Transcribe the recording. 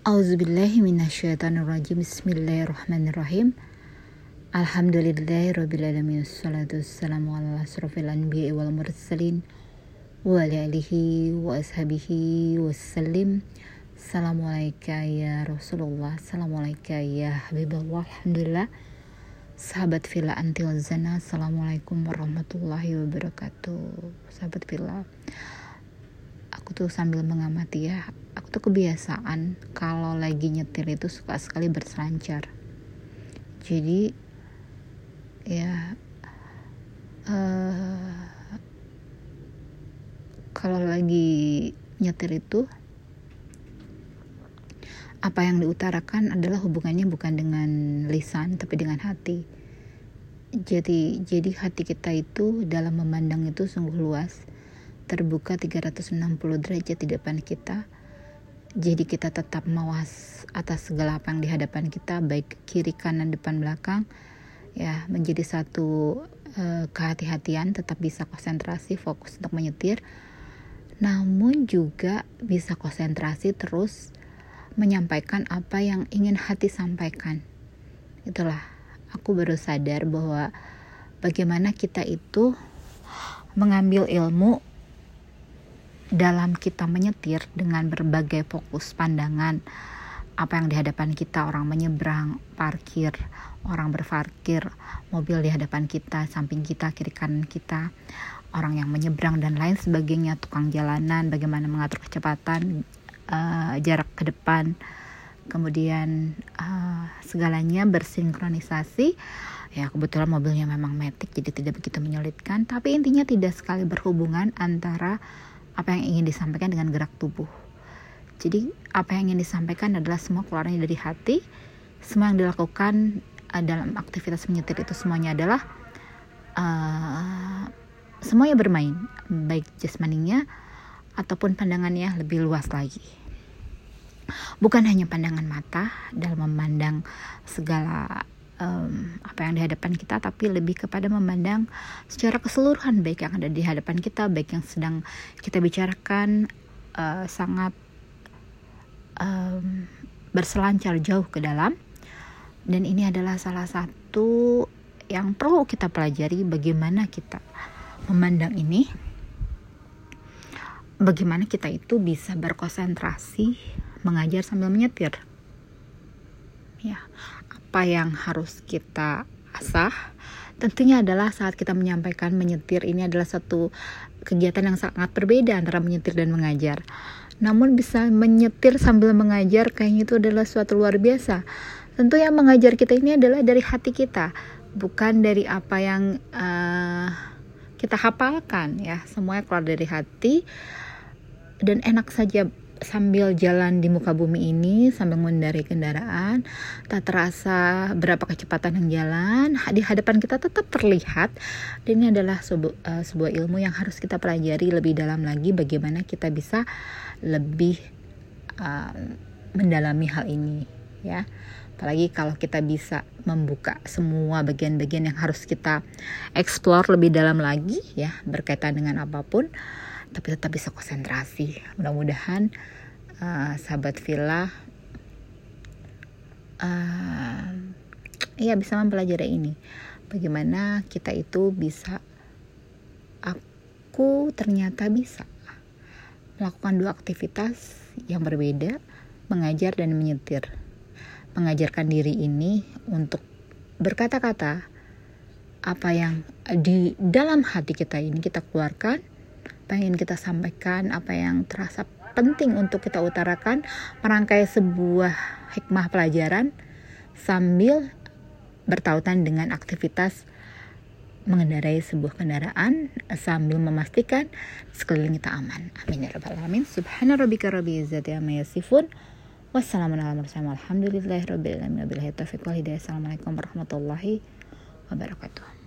Auzubillahiminasyaitonirrajim Bismillahirrahmanirrahim. Alhamdulillahirrabbilalamin Assalatu wassalamu ala asrafil anbiya wal mursalin Wa alihi wa ashabihi wassalim. Assalamualaikum ya Rasulullah. Assalamualaikum ya Habibullah. Alhamdulillah. Sahabat Villa Antil Zana Assalamualaikum warahmatullahi wabarakatuh. Sahabat Villa Aku tuh sambil mengamati ya Tuh kebiasaan Kalau lagi nyetir itu suka sekali berselancar Jadi Ya uh, Kalau lagi nyetir itu apa yang diutarakan adalah hubungannya bukan dengan lisan tapi dengan hati. Jadi jadi hati kita itu dalam memandang itu sungguh luas, terbuka 360 derajat di depan kita. Jadi kita tetap mawas atas segala apa yang di hadapan kita, baik kiri kanan depan belakang, ya menjadi satu uh, kehati-hatian, tetap bisa konsentrasi, fokus untuk menyetir. Namun juga bisa konsentrasi terus menyampaikan apa yang ingin hati sampaikan. Itulah, aku baru sadar bahwa bagaimana kita itu mengambil ilmu dalam kita menyetir dengan berbagai fokus pandangan apa yang di hadapan kita orang menyeberang parkir orang berparkir mobil di hadapan kita samping kita kiri kanan kita orang yang menyeberang dan lain sebagainya tukang jalanan bagaimana mengatur kecepatan uh, jarak ke depan kemudian uh, segalanya bersinkronisasi. Ya kebetulan mobilnya memang metik jadi tidak begitu menyulitkan tapi intinya tidak sekali berhubungan antara apa yang ingin disampaikan dengan gerak tubuh. Jadi apa yang ingin disampaikan adalah semua keluarnya dari hati. Semua yang dilakukan uh, dalam aktivitas menyetir itu semuanya adalah uh, semuanya bermain. Baik jasmaninya ataupun pandangannya lebih luas lagi. Bukan hanya pandangan mata dalam memandang segala um, apa yang di hadapan kita tapi lebih kepada memandang secara keseluruhan baik yang ada di hadapan kita baik yang sedang kita bicarakan uh, sangat um, berselancar jauh ke dalam dan ini adalah salah satu yang perlu kita pelajari bagaimana kita memandang ini bagaimana kita itu bisa berkonsentrasi mengajar sambil menyetir. Ya, apa yang harus kita asah tentunya adalah saat kita menyampaikan menyetir ini adalah satu kegiatan yang sangat berbeda antara menyetir dan mengajar. Namun bisa menyetir sambil mengajar kayaknya itu adalah suatu luar biasa. Tentu yang mengajar kita ini adalah dari hati kita, bukan dari apa yang uh, kita hafalkan ya. Semuanya keluar dari hati dan enak saja sambil jalan di muka bumi ini sambil mengendarai kendaraan tak terasa berapa kecepatan yang jalan di hadapan kita tetap terlihat. Dan ini adalah sebu uh, sebuah ilmu yang harus kita pelajari lebih dalam lagi bagaimana kita bisa lebih uh, mendalami hal ini ya. Apalagi kalau kita bisa membuka semua bagian-bagian yang harus kita explore lebih dalam lagi ya berkaitan dengan apa pun tapi tetap bisa konsentrasi. Mudah-mudahan uh, sahabat villa uh, ya bisa mempelajari ini. Bagaimana kita itu bisa aku ternyata bisa melakukan dua aktivitas yang berbeda, mengajar dan menyetir. Mengajarkan diri ini untuk berkata-kata apa yang di dalam hati kita ini kita keluarkan pengen kita sampaikan, apa yang terasa penting untuk kita utarakan, merangkai sebuah hikmah pelajaran sambil bertautan dengan aktivitas mengendarai sebuah kendaraan sambil memastikan sekeliling kita aman. Amin ya rabbal alamin. Subhana rabbika rabbil izzati amma yasifun. Wassalamualaikum warahmatullahi wabarakatuh.